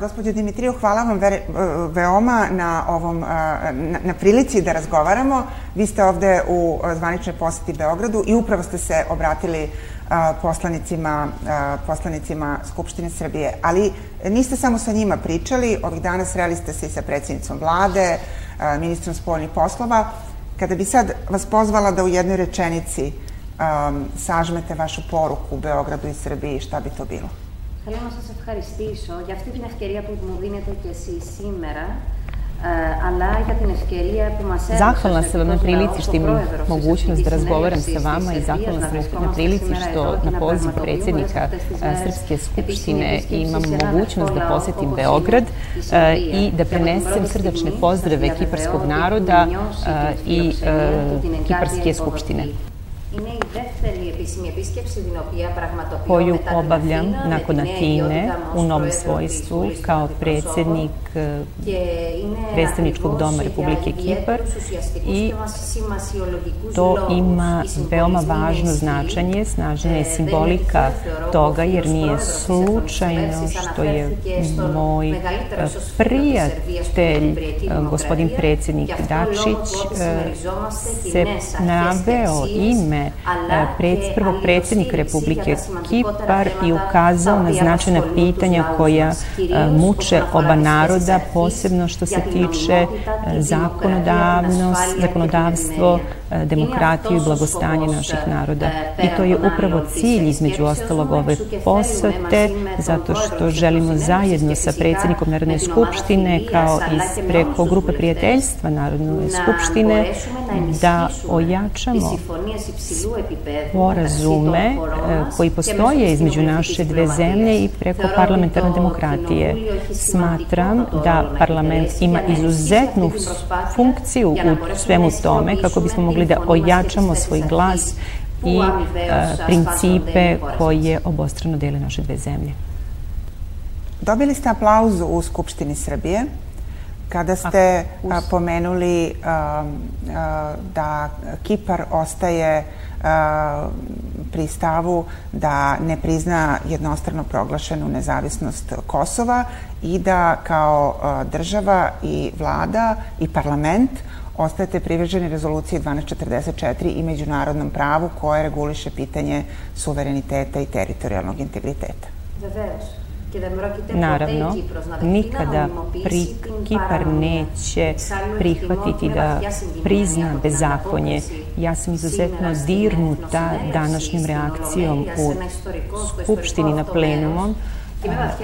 Gospodin Dimitriju, hvala vam ve, veoma na ovom na, na prilici da razgovaramo. Vi ste ovde u zvaničnoj poseti Beogradu i upravo ste se obratili poslanicima, poslanicima Skupštine Srbije. Ali niste samo sa njima pričali, ovih dana sreli ste se i sa predsjednicom vlade, ministrom spoljnih poslova. Kada bi sad vas pozvala da u jednoj rečenici um, sažmete vašu poruku u Beogradu i Srbiji, šta bi to bilo? Θέλω να σας ευχαριστήσω για αυτή την ευκαιρία που μου δίνετε και εσείς σήμερα Zahvalna sam vam na prilici što imam mogućnost da razgovaram sa vama i zahvalna sam na prilici što na poziv predsednika Srpske skupštine imam mogućnost da posetim Beograd i da prenesem srdačne pozdrave kiparskog naroda i Kiparske skupštine koju obavljam nakon Atine u novom svojstvu kao predsednik predstavničkog doma Republike Kipar. I to ima veoma važno značanje, snažna je simbolika toga jer nije slučajno što je moj prijatelj gospodin predsednik Dačić se naveo ime pred, prvog predsednika Republike Kipar i ukazao na značajna pitanja koja muče oba naroda, posebno što se tiče zakonodavnost, zakonodavstvo, demokratiju i blagostanje naših naroda. I to je upravo cilj između ostalog ove posete, zato što želimo zajedno sa predsednikom Narodne skupštine kao i preko grupe prijateljstva Narodne skupštine da ojačamo sporazume koji postoje između naše dve zemlje i preko parlamentarne demokratije. Smatram da parlament ima izuzetnu funkciju u svemu tome kako bismo mogli da ojačamo svoj glas i principe koje obostrano dele naše dve zemlje. Dobili ste aplauzu u Skupštini Srbije kada ste a, pomenuli a, a, da Kipar ostaje pri stavu da ne prizna jednostrano proglašenu nezavisnost Kosova i da kao država i vlada i parlament ostajete privrženi rezoluciji 1244 i međunarodnom pravu koje reguliše pitanje suvereniteta i teritorijalnog integriteta. Naravno, nikada pri Kipar neće prihvatiti da prizna bezakonje. Ja sam izuzetno dirnuta današnjim reakcijom u Skupštini na plenumom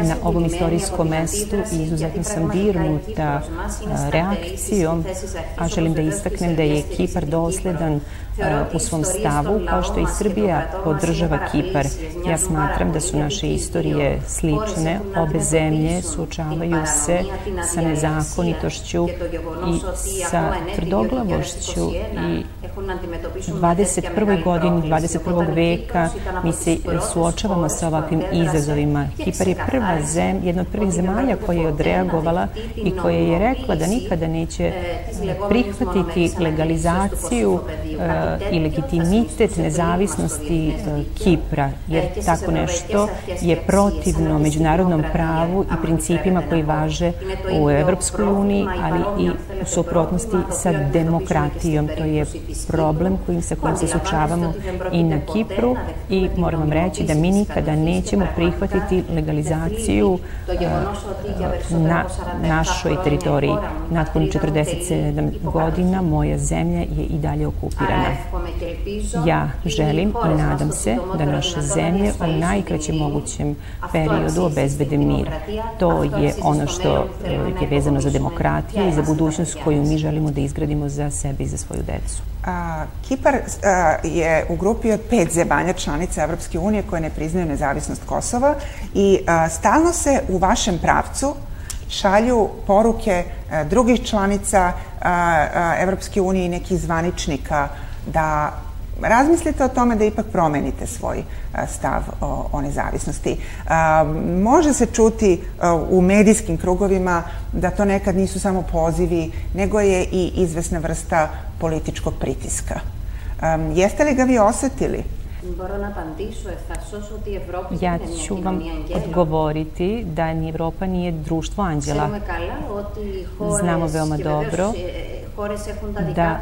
na ovom istorijskom mestu i izuzetno sam dirnuta reakcijom, a želim da istaknem da je Kipar dosledan u svom stavu, kao što i Srbija podržava Kipar. Ja smatram da su naše istorije slične, obe zemlje suočavaju se sa nezakonitošću i sa tvrdoglavošću i 21. godini 21. veka mi se suočavamo sa ovakvim izazovima. Kipar je prva zem, jedna od prvih zemalja koja je odreagovala i koja je rekla da nikada neće prihvatiti legalizaciju i legitimitet nezavisnosti e, Kipra, jer tako nešto je protivno međunarodnom pravu i principima koji važe u Evropskoj uniji, ali i u suprotnosti sa demokratijom. To je problem kojim sa kojim se sučavamo i na Kipru i moram vam reći da mi nikada nećemo prihvatiti legalizaciju e, na našoj teritoriji. Nakon 47 godina moja zemlja je i dalje okupirana. Ja želim i nadam se da naše zemlje u najkraćem mogućem periodu obezbede mir. To je ono što e, je vezano za demokratiju i za budućnost koju mi želimo da izgradimo za sebe i za svoju decu. A, Kipar a, je u grupi od pet zemalja članica Evropske unije koje ne priznaju nezavisnost Kosova i a, stalno se u vašem pravcu šalju poruke a, drugih članica a, a, Evropske unije i nekih zvaničnika da razmislite o tome da ipak promenite svoj stav o, o nezavisnosti. Može se čuti u medijskim krugovima da to nekad nisu samo pozivi, nego je i izvesna vrsta političkog pritiska. Jeste li ga vi osetili? Ja ću vam odgovoriti da ni Evropa nije društvo anđela. Znamo veoma dobro da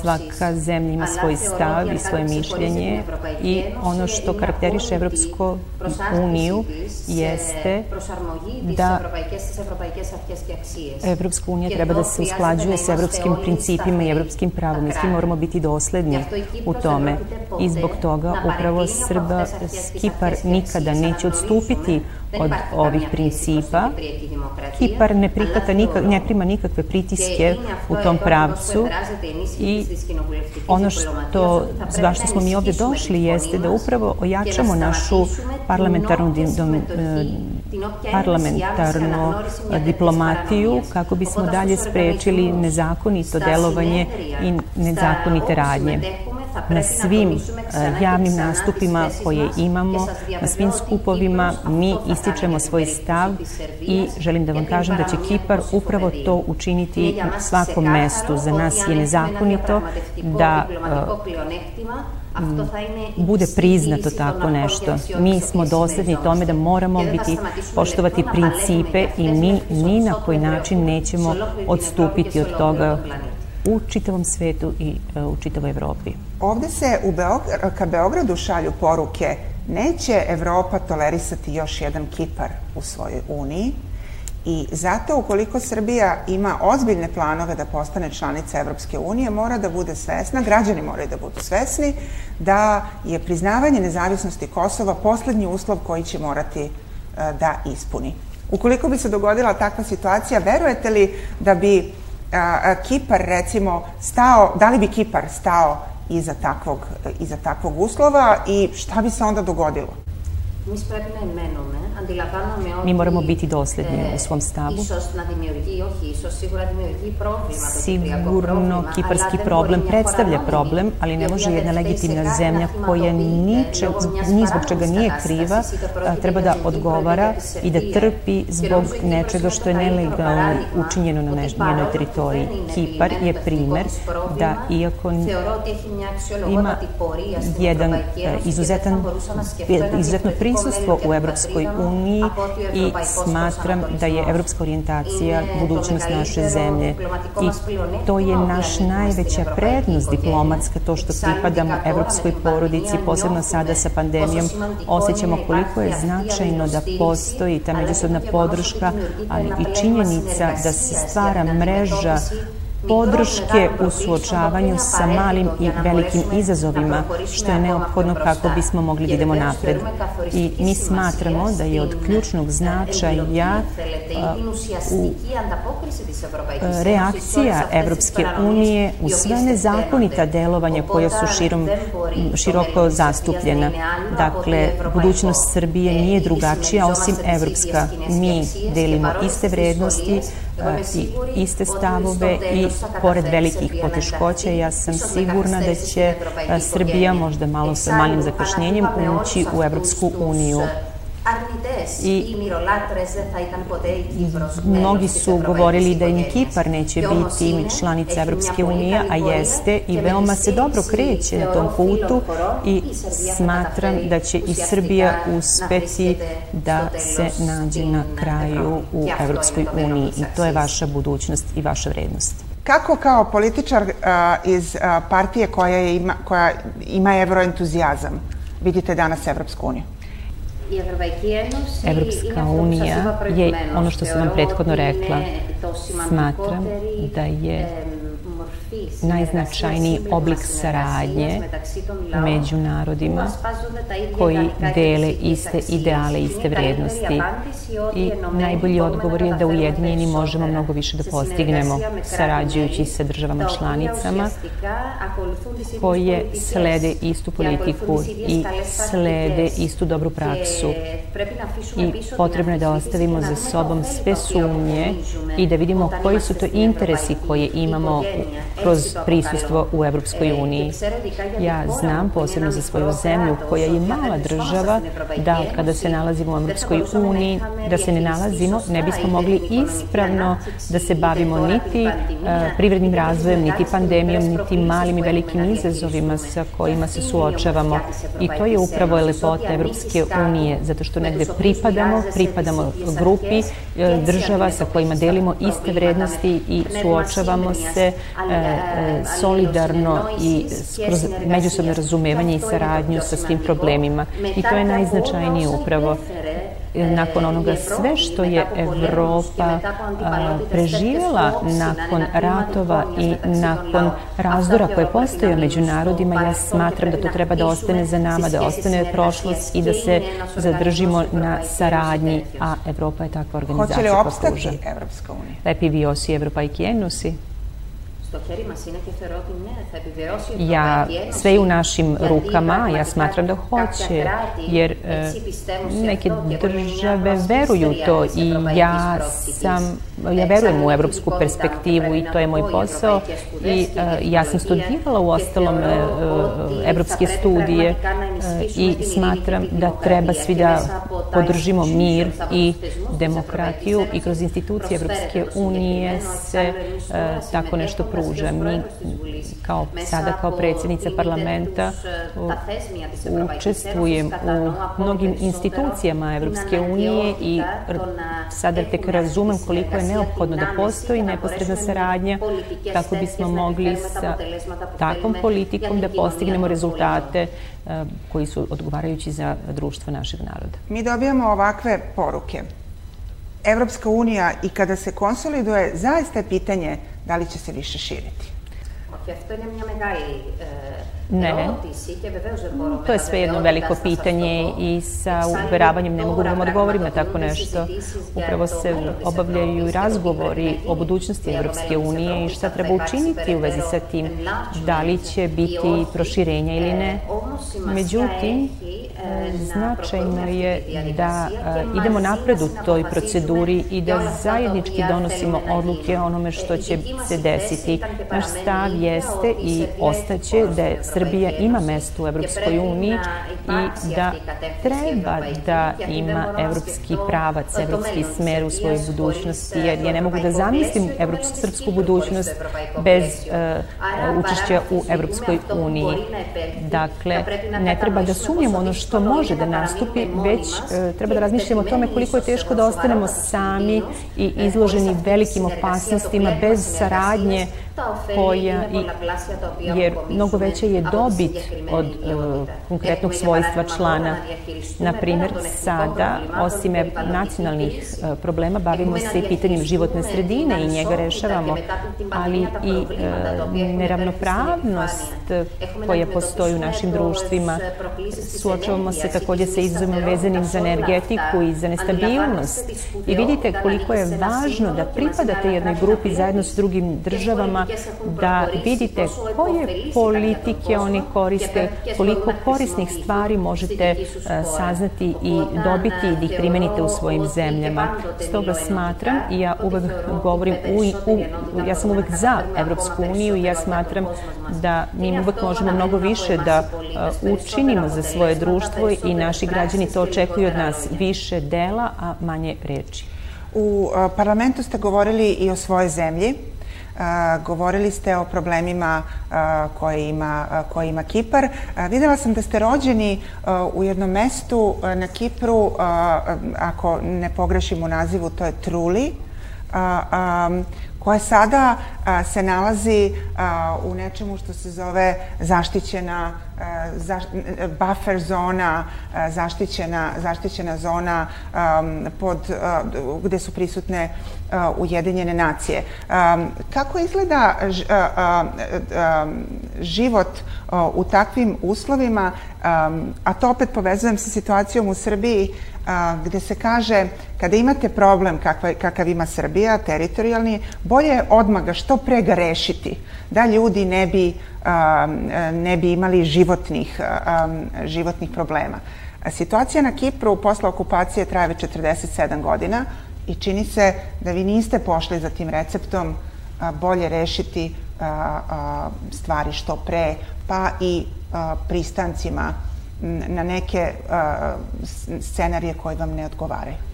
svaka zemlja ima svoj stav i svoje mišljenje i ono što karakteriše Evropsku uniju jeste da Evropska unija treba da se usklađuje sa evropskim principima i evropskim pravom i svi moramo biti dosledni u tome. i zbog toga upravo Srba, Kipar nikada neće odstupiti od ovih principa. Kipar ne, prihvata nikak, ne prima nikakve pritiske u tom pravcu i ono što, zašto smo mi ovde došli jeste da upravo ojačamo našu parlamentarnu, dom, parlamentarnu diplomatiju kako bismo dalje sprečili nezakonito delovanje i nezakonite radnje na svim javnim nastupima koje imamo, na svim skupovima, mi ističemo svoj stav i želim da vam kažem da će Kipar upravo to učiniti u svakom mestu. Za nas je nezakonito da bude priznato tako nešto. Mi smo dosledni tome da moramo biti, poštovati principe i mi ni na koji način nećemo odstupiti od toga u čitavom svetu i e, u čitavoj Evropi. Ovde se u Beog ka Beogradu šalju poruke neće Evropa tolerisati još jedan Kipar u svojoj uniji i zato ukoliko Srbija ima ozbiljne planove da postane članica Evropske unije, mora da bude svesna, građani moraju da budu svesni, da je priznavanje nezavisnosti Kosova poslednji uslov koji će morati e, da ispuni. Ukoliko bi se dogodila takva situacija, verujete li da bi Kipar recimo stao, da li bi Kipar stao iza takvog, iza takvog uslova i šta bi se onda dogodilo? Mi moramo biti dosledni u svom stavu. Sigurno kiparski problem predstavlja problem, ali ne može jedna legitimna zemlja koja niče, ni zbog čega nije kriva, treba da odgovara i da trpi zbog nečega što je nelegalno učinjeno na njenoj teritoriji. Kipar je primer da iako ima jedan izuzetan, izuzetno prisustvo u Evropskoj uniji i smatram da je evropska orijentacija budućnost naše zemlje. I to je naš najveća prednost diplomatska, to što pripadamo evropskoj porodici, posebno sada sa pandemijom, osjećamo koliko je značajno da postoji ta međusobna podrška, ali i činjenica da se stvara mreža podrške u suočavanju sa malim i velikim izazovima, što je neophodno kako bismo mogli da idemo napred. I mi smatramo da je od ključnog značaja u reakcija Evropske unije u sve nezakonita delovanja koja su širom, široko zastupljena. Dakle, budućnost Srbije nije drugačija osim evropska. Mi delimo iste vrednosti, iste stavove i pored velikih poteškoća ja sam sigurna da će Srbija možda malo sa malim zakašnjenjem ući u Evropsku uniju. I mnogi su govorili da i Kipar neće biti članica Evropske unije, a jeste i veoma se dobro kreće na tom putu i smatram da će i Srbija uspeti da se nađe na kraju u Evropskoj uniji i to je vaša budućnost i vaša vrednost. Kako kao političar uh, iz uh, partije koja, je ima, koja ima evroentuzijazam vidite danas Evropsku uniju? Evropska unija je ono što sam vam prethodno rekla. Smatram da je najznačajniji oblik saradnje među narodima koji dele iste ideale, iste vrednosti. I najbolji odgovor je da ujedinjeni možemo mnogo više da postignemo sarađujući sa državama članicama koje slede istu politiku i slede istu dobru praksu. I potrebno je da ostavimo za sobom sve sumnje i da vidimo koji su to interesi koje imamo kroz prisustvo u Evropskoj uniji. Ja znam posebno za svoju zemlju koja je mala država da kada se nalazimo u Evropskoj uniji, da se ne nalazimo, ne bismo mogli ispravno da se bavimo niti uh, privrednim razvojem, niti pandemijom, niti malim i velikim izazovima sa kojima se suočavamo. I to je upravo lepota Evropske unije, zato što negde pripadamo, pripadamo grupi e, država sa kojima delimo iste vrednosti i suočavamo se e, e, solidarno i kroz međusobno razumevanje i saradnju sa svim problemima. I to je najznačajnije upravo nakon onoga sve što je Evropa preživjela nakon ratova i nakon razdora koje postoje među narodima, ja smatram da to treba da ostane za nama, da ostane prošlost i da se zadržimo na saradnji, a Evropa je takva organizacija koja pruža. Hoće li opstati Evropska unija? Lepi vi osi Evropa i Kienusi što Kerima neke rokinne, ja, sve je u našim rukama, ja smatram da hoće, jer e, neke države veruju u to i ja sam, ja verujem u evropsku perspektivu i to je moj posao i e, ja sam studirala u ostalom e, evropske studije i smatram da treba svi da podržimo mir i demokratiju i kroz institucije Evropske unije se tako nešto pruži pruža. Mi kao, sada kao predsjednica parlamenta učestvujem u mnogim institucijama Evropske unije i sada tek razumem koliko je neophodno da postoji neposredna saradnja kako bismo mogli sa takvom politikom da postignemo rezultate koji su odgovarajući za društvo našeg naroda. Mi dobijamo ovakve poruke. Evropska unija i kada se konsoliduje, zaista je pitanje da li će se više širiti? Auf Festungen haben wir e, Ne. To je sve jedno veliko pitanje i sa uveravanjem ne mogu da vam odgovorim na tako nešto. Upravo se obavljaju razgovori o budućnosti Evropske unije i šta treba učiniti u vezi sa tim. Da li će biti proširenja ili ne. Međutim, značajno je da idemo napred u toj proceduri i da zajednički donosimo odluke o onome što će se desiti. Naš stav jeste i ostaće da je Srbija ima mesto u Evropskoj uniji i da treba da ima evropski pravac, evropski smer u svojoj budućnosti, jer ja ne mogu da zamislim evropsku srpsku budućnost bez uh, učešća u Evropskoj uniji. Dakle, ne treba da sumnjamo ono što može da nastupi, već uh, treba da razmišljamo o tome koliko je teško da ostanemo sami i izloženi velikim opasnostima bez saradnje koja i, jer mnogo veća je dobit od uh, konkretnog svojstva člana. Na primjer, sada, osim nacionalnih uh, problema, bavimo se i pitanjem životne sredine i njega rešavamo, ali i uh, neravnopravnost koja postoji u našim društvima. Suočavamo se takođe sa izazovima vezanim za energetiku i za nestabilnost. I vidite koliko je važno da pripadate jednoj grupi zajedno s drugim državama da vidite koje politike oni koriste, koliko korisnih stvari možete e, saznati i dobiti i da ih primenite u svojim zemljama. Stoga smatram i ja uvek govorim, u, u, ja sam uvek za Evropsku uniju i ja smatram da mi uvek možemo mnogo više da e, učinimo za svoje društvo i naši građani to očekuju od nas više dela, a manje reči. U parlamentu ste govorili i o svojoj zemlji. Govorili ste o problemima koje ima, koje ima Kipar. Videla sam da ste rođeni u jednom mestu na Kipru, ako ne pogrešim u nazivu, to je Truli, koja sada se nalazi u nečemu što se zove zaštićena buffer zona, zaštićena, zaštićena zona pod, gde su prisutne Ujedinjene nacije. Kako izgleda život u takvim uslovima, a to opet povezujem sa situacijom u Srbiji, gde se kaže kada imate problem kakav ima Srbija, teritorijalni, bolje je odmah ga što pre ga rešiti, da ljudi ne bi, ne bi imali životnih, životnih problema. Situacija na Kipru posle okupacije traje već 47 godina i čini se da vi niste pošli za tim receptom bolje rešiti stvari što pre, pa i pristancima na neke scenarije koje vam ne odgovaraju.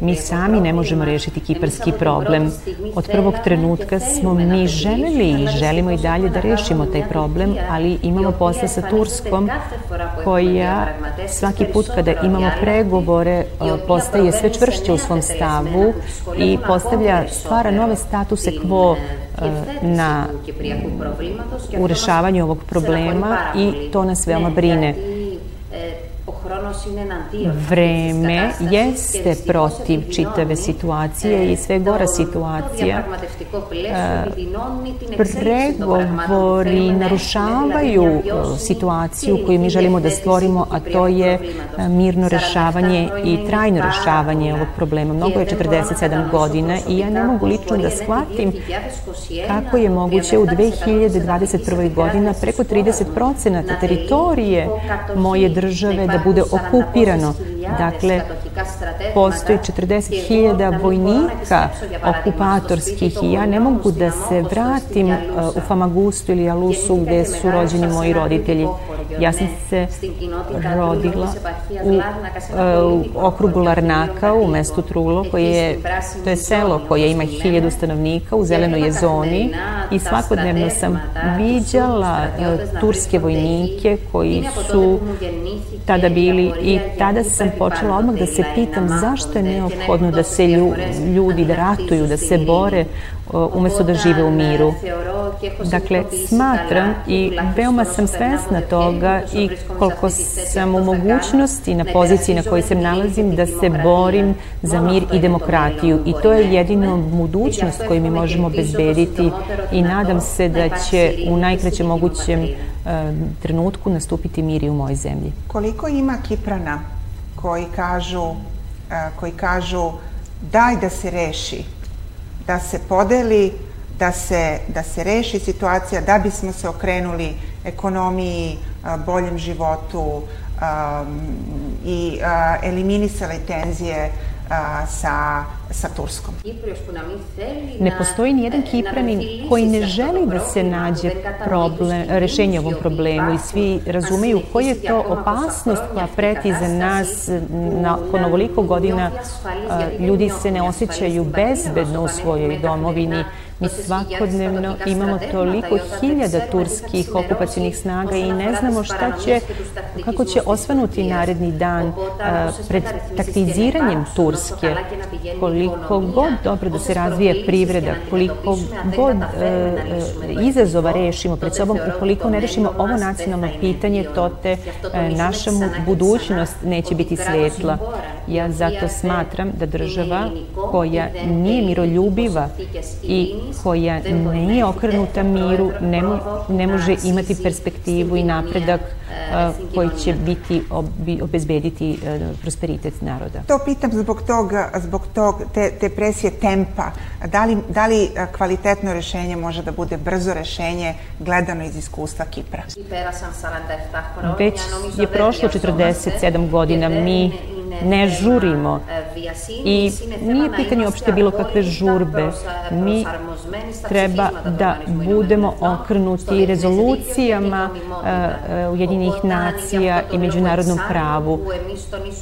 Mi sami ne možemo rešiti kiparski problem. Od prvog trenutka smo mi želeli i želimo i dalje da rešimo taj problem, ali imamo posla sa Turskom koja svaki put kada imamo pregovore postaje sve čvršće u svom stavu i postavlja, stvara nove statuse quo na, u rešavanju ovog problema i to nas veoma brine. Vreme jeste protiv čitave situacije i sve gora situacija. Pregovori narušavaju situaciju koju mi želimo da stvorimo, a to je mirno rešavanje i trajno rešavanje ovog problema. Mnogo je 47 godina i ja ne mogu lično da shvatim kako je moguće u 2021. godina preko 30 procenata teritorije moje države da bude okupirano. Dakle, postoji 40.000 vojnika okupatorskih i ja ne mogu da se vratim uh, u Famagustu ili Alusu gde su rođeni moji roditelji. Ja sam se rodila u, uh, u okrugu Larnaka u mestu Trulo, koje je, to je selo koje ima hiljadu stanovnika u zelenoj je zoni i svakodnevno sam viđala uh, turske vojnike koji su tada bili i tada sam počela odmah da se pitam zašto je neophodno da se ljudi da ratuju, da se bore umesto da žive u miru. Dakle, smatram i veoma sam svesna toga i koliko sam u mogućnosti na poziciji na kojoj se nalazim da se borim za mir i demokratiju i to je jedino budućnost koju mi možemo obezbediti i nadam se da će u najkraćem mogućem trenutku nastupiti mir i u mojoj zemlji. Koliko ima Kiprana koji kažu, koji kažu daj da se reši, da se podeli, da se, da se reši situacija, da bismo se okrenuli ekonomiji, boljem životu um, i eliminisali tenzije sa, sa Turskom. Ne postoji ni jedan Kipranin koji ne želi da se nađe problem, rešenje ovom problemu. I svi razumeju koja je to opasnost koja preti za nas nakon ovoliko godina ljudi se ne osjećaju bezbedno u svojoj domovini Mi svakodnevno imamo toliko hiljada turskih okupacijnih snaga i ne znamo šta će, kako će osvanuti naredni dan pred taktiziranjem Turske. Koliko god dobro da se razvije privreda, koliko god e, e, izazova rešimo pred sobom, ukoliko ne rešimo ovo nacionalno pitanje, to te e, naša budućnost neće biti svetla. Ja zato smatram da država koja nije miroljubiva i koja nije okrenuta miru, ne, mo, ne može imati perspektivu i napredak koji će biti obezbediti uh, prosperitet naroda. To pitam zbog toga, zbog tog, te, te presije tempa. Da li, da li kvalitetno rešenje može da bude brzo rešenje gledano iz iskustva Kipra? Već je prošlo 47 godina. Mi ne žurimo i nije pitanje uopšte bilo kakve žurbe. Mi treba da budemo okrenuti rezolucijama uh, Ujedinjenih nacija i međunarodnom pravu.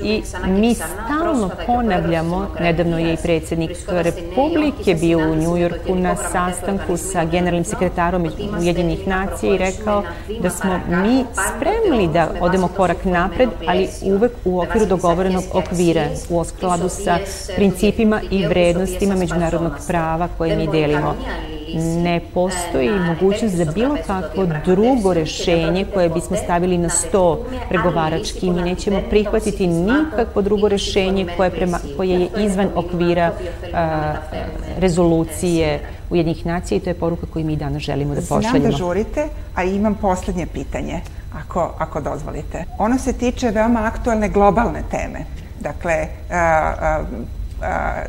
I mi stalno ponavljamo, nedavno je i predsednik Republike bio u Njujorku na sastanku sa generalnim sekretarom Ujedinjenih nacija i rekao da smo mi spremni da odemo korak napred, ali uvek u okviru dogovorenog okvira, u skladu sa principima i vrednostima međunarodnog prava koje mi delimo. Ne postoji mogućnost za bilo kakvo drugo rešenje koje bismo stavili na sto pregovarački. Mi nećemo prihvatiti nikakvo drugo rešenje koje, prema, koje je izvan okvira a, rezolucije Ujednjih nacija i to je poruka koju mi danas želimo da pošaljemo. Znam da žurite, a imam poslednje pitanje, ako, ako dozvolite. Ono se tiče veoma aktualne globalne teme. Dakle, a, a, a,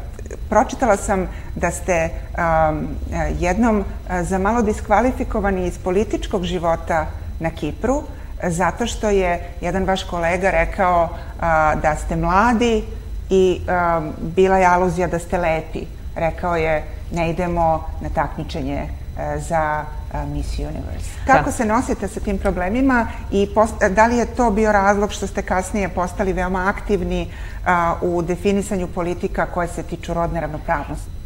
pročitala sam da ste um, jednom za malo diskvalifikovani iz političkog života na Kipru, zato što je jedan vaš kolega rekao uh, da ste mladi i um, bila je aluzija da ste lepi. rekao je ne idemo na takmičenje za Miss Universe. Kako da. se nosite sa tim problemima i da li je to bio razlog što ste kasnije postali veoma aktivni u definisanju politika koje se tiču rodne ravnopravnosti?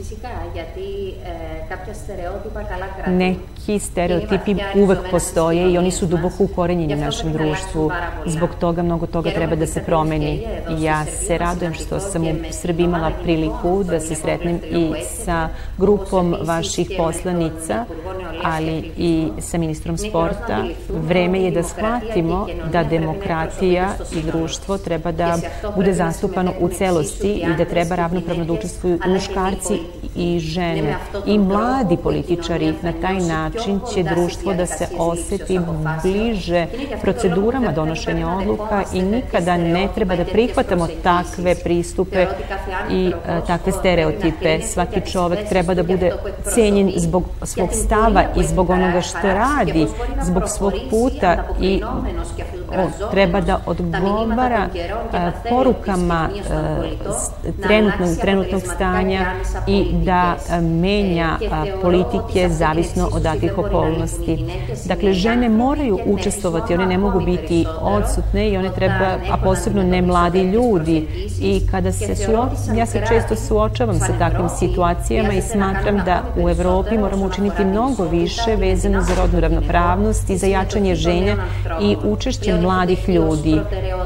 Φυσικά, γιατί ε, κάποια στερεότυπα καλά Neki stereotipi uvek postoje i oni su duboko ukorenjeni u našem društvu. Zbog toga mnogo toga treba da se promeni. Ja se radujem što sam u Srbiji imala priliku da se sretnem i sa grupom vaših poslanica, ali i sa ministrom sporta. Vreme je da shvatimo da demokratija i društvo treba da bude zastupano u celosti i da treba ravnopravno da učestvuju muškarci i žene i mladi političari. Na taj način će društvo da se oseti bliže procedurama donošenja odluka i nikada ne treba da prihvatamo takve pristupe i e, takve stereotipe. Svaki čovek treba da bude cenjen zbog svog stava i zbog onoga što radi, zbog svog puta i treba da odgovara a, porukama trenutnog, trenutnog stanja i da menja politike zavisno od datih okolnosti. Dakle, žene moraju učestvovati, one ne mogu biti odsutne i one treba, a posebno ne mladi ljudi. I kada se suo, ja se često suočavam sa takvim situacijama i smatram da u Evropi moramo učiniti mnogo više vezano za rodnu ravnopravnost i za jačanje ženja i učešće mladih ljudi.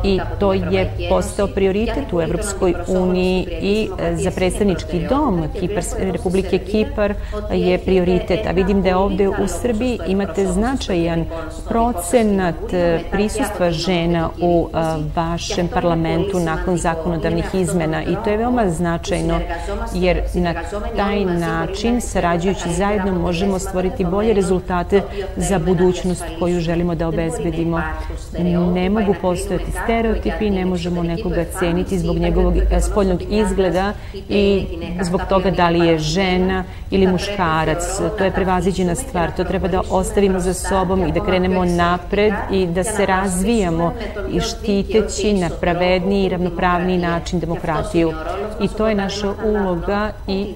I to je postao prioritet u Evropskoj uniji i za predstavnički dom Republike Kipar je prioritet. A vidim da ovde u Srbiji imate značajan procenat prisustva žena u vašem parlamentu nakon zakonodavnih izmena i to je veoma značajno jer na taj način sarađujući zajedno možemo stvoriti bolje rezultate za budućnost koju želimo da obezbedimo. Ne mogu postojati stereotipi, ne možemo nekoga ceniti zbog njegovog e, spoljnog izgleda i zbog toga da li je žena ili muškarac. To je prevaziđena stvar, to treba da ostavimo za sobom i da krenemo napred i da se razvijamo i štiteći na pravedniji i ravnopravniji način demokratiju. I to je naša uloga i,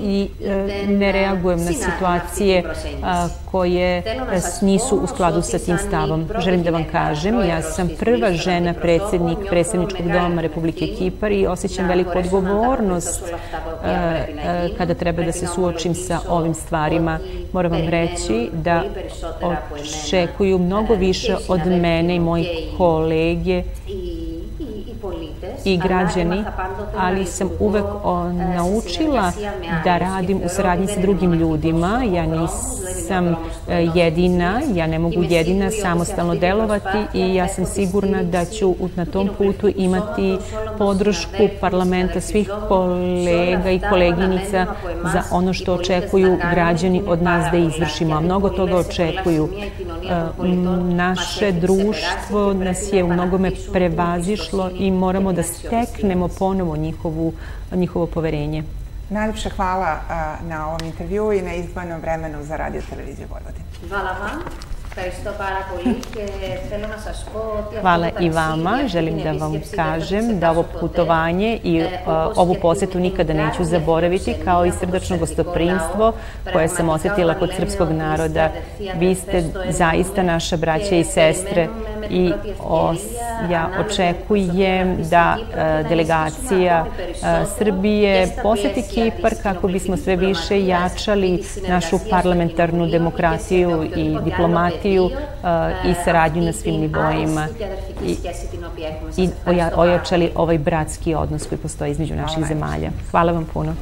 i e, ne reagujem na situacije koje nisu u skladu sa tim stavom. Želim da vam kažem, ja sam prva žena predsednik predsedničkog doma Republike Kipar i osjećam veliku odgovornost kada treba da se suočim sa ovim stvarima. Moram vam reći da očekuju mnogo više od mene i mojih kolege i građani, ali sam uvek naučila da radim u saradnji sa drugim ljudima. Ja nisam e, jedina, ja ne mogu jedina samostalno delovati i ja sam sigurna da ću na tom putu imati podršku parlamenta svih kolega i koleginica za ono što očekuju građani od nas da izvršimo. A mnogo toga očekuju. E, naše društvo nas je u mnogome prevazišlo i moramo da steknemo ponovo njihovu, njihovo poverenje. Najljepša hvala na ovom intervju i na izdvojenom vremenu za radio televiziju Vojvodine. Hvala vam. Hvala i vama. Želim da vam kažem da ovo putovanje i ovu posetu nikada neću zaboraviti, kao i srdačno gostoprimstvo koje sam osetila kod srpskog naroda. Vi ste zaista naša braća i sestre i os, ja očekujem da uh, delegacija Srbije poseti Kipar kako bismo sve više jačali našu parlamentarnu demokratiju i diplomatiju i saradnju na svim nivoima i, i ojačali ovaj bratski odnos koji postoji između naših zemalja. Hvala vam puno.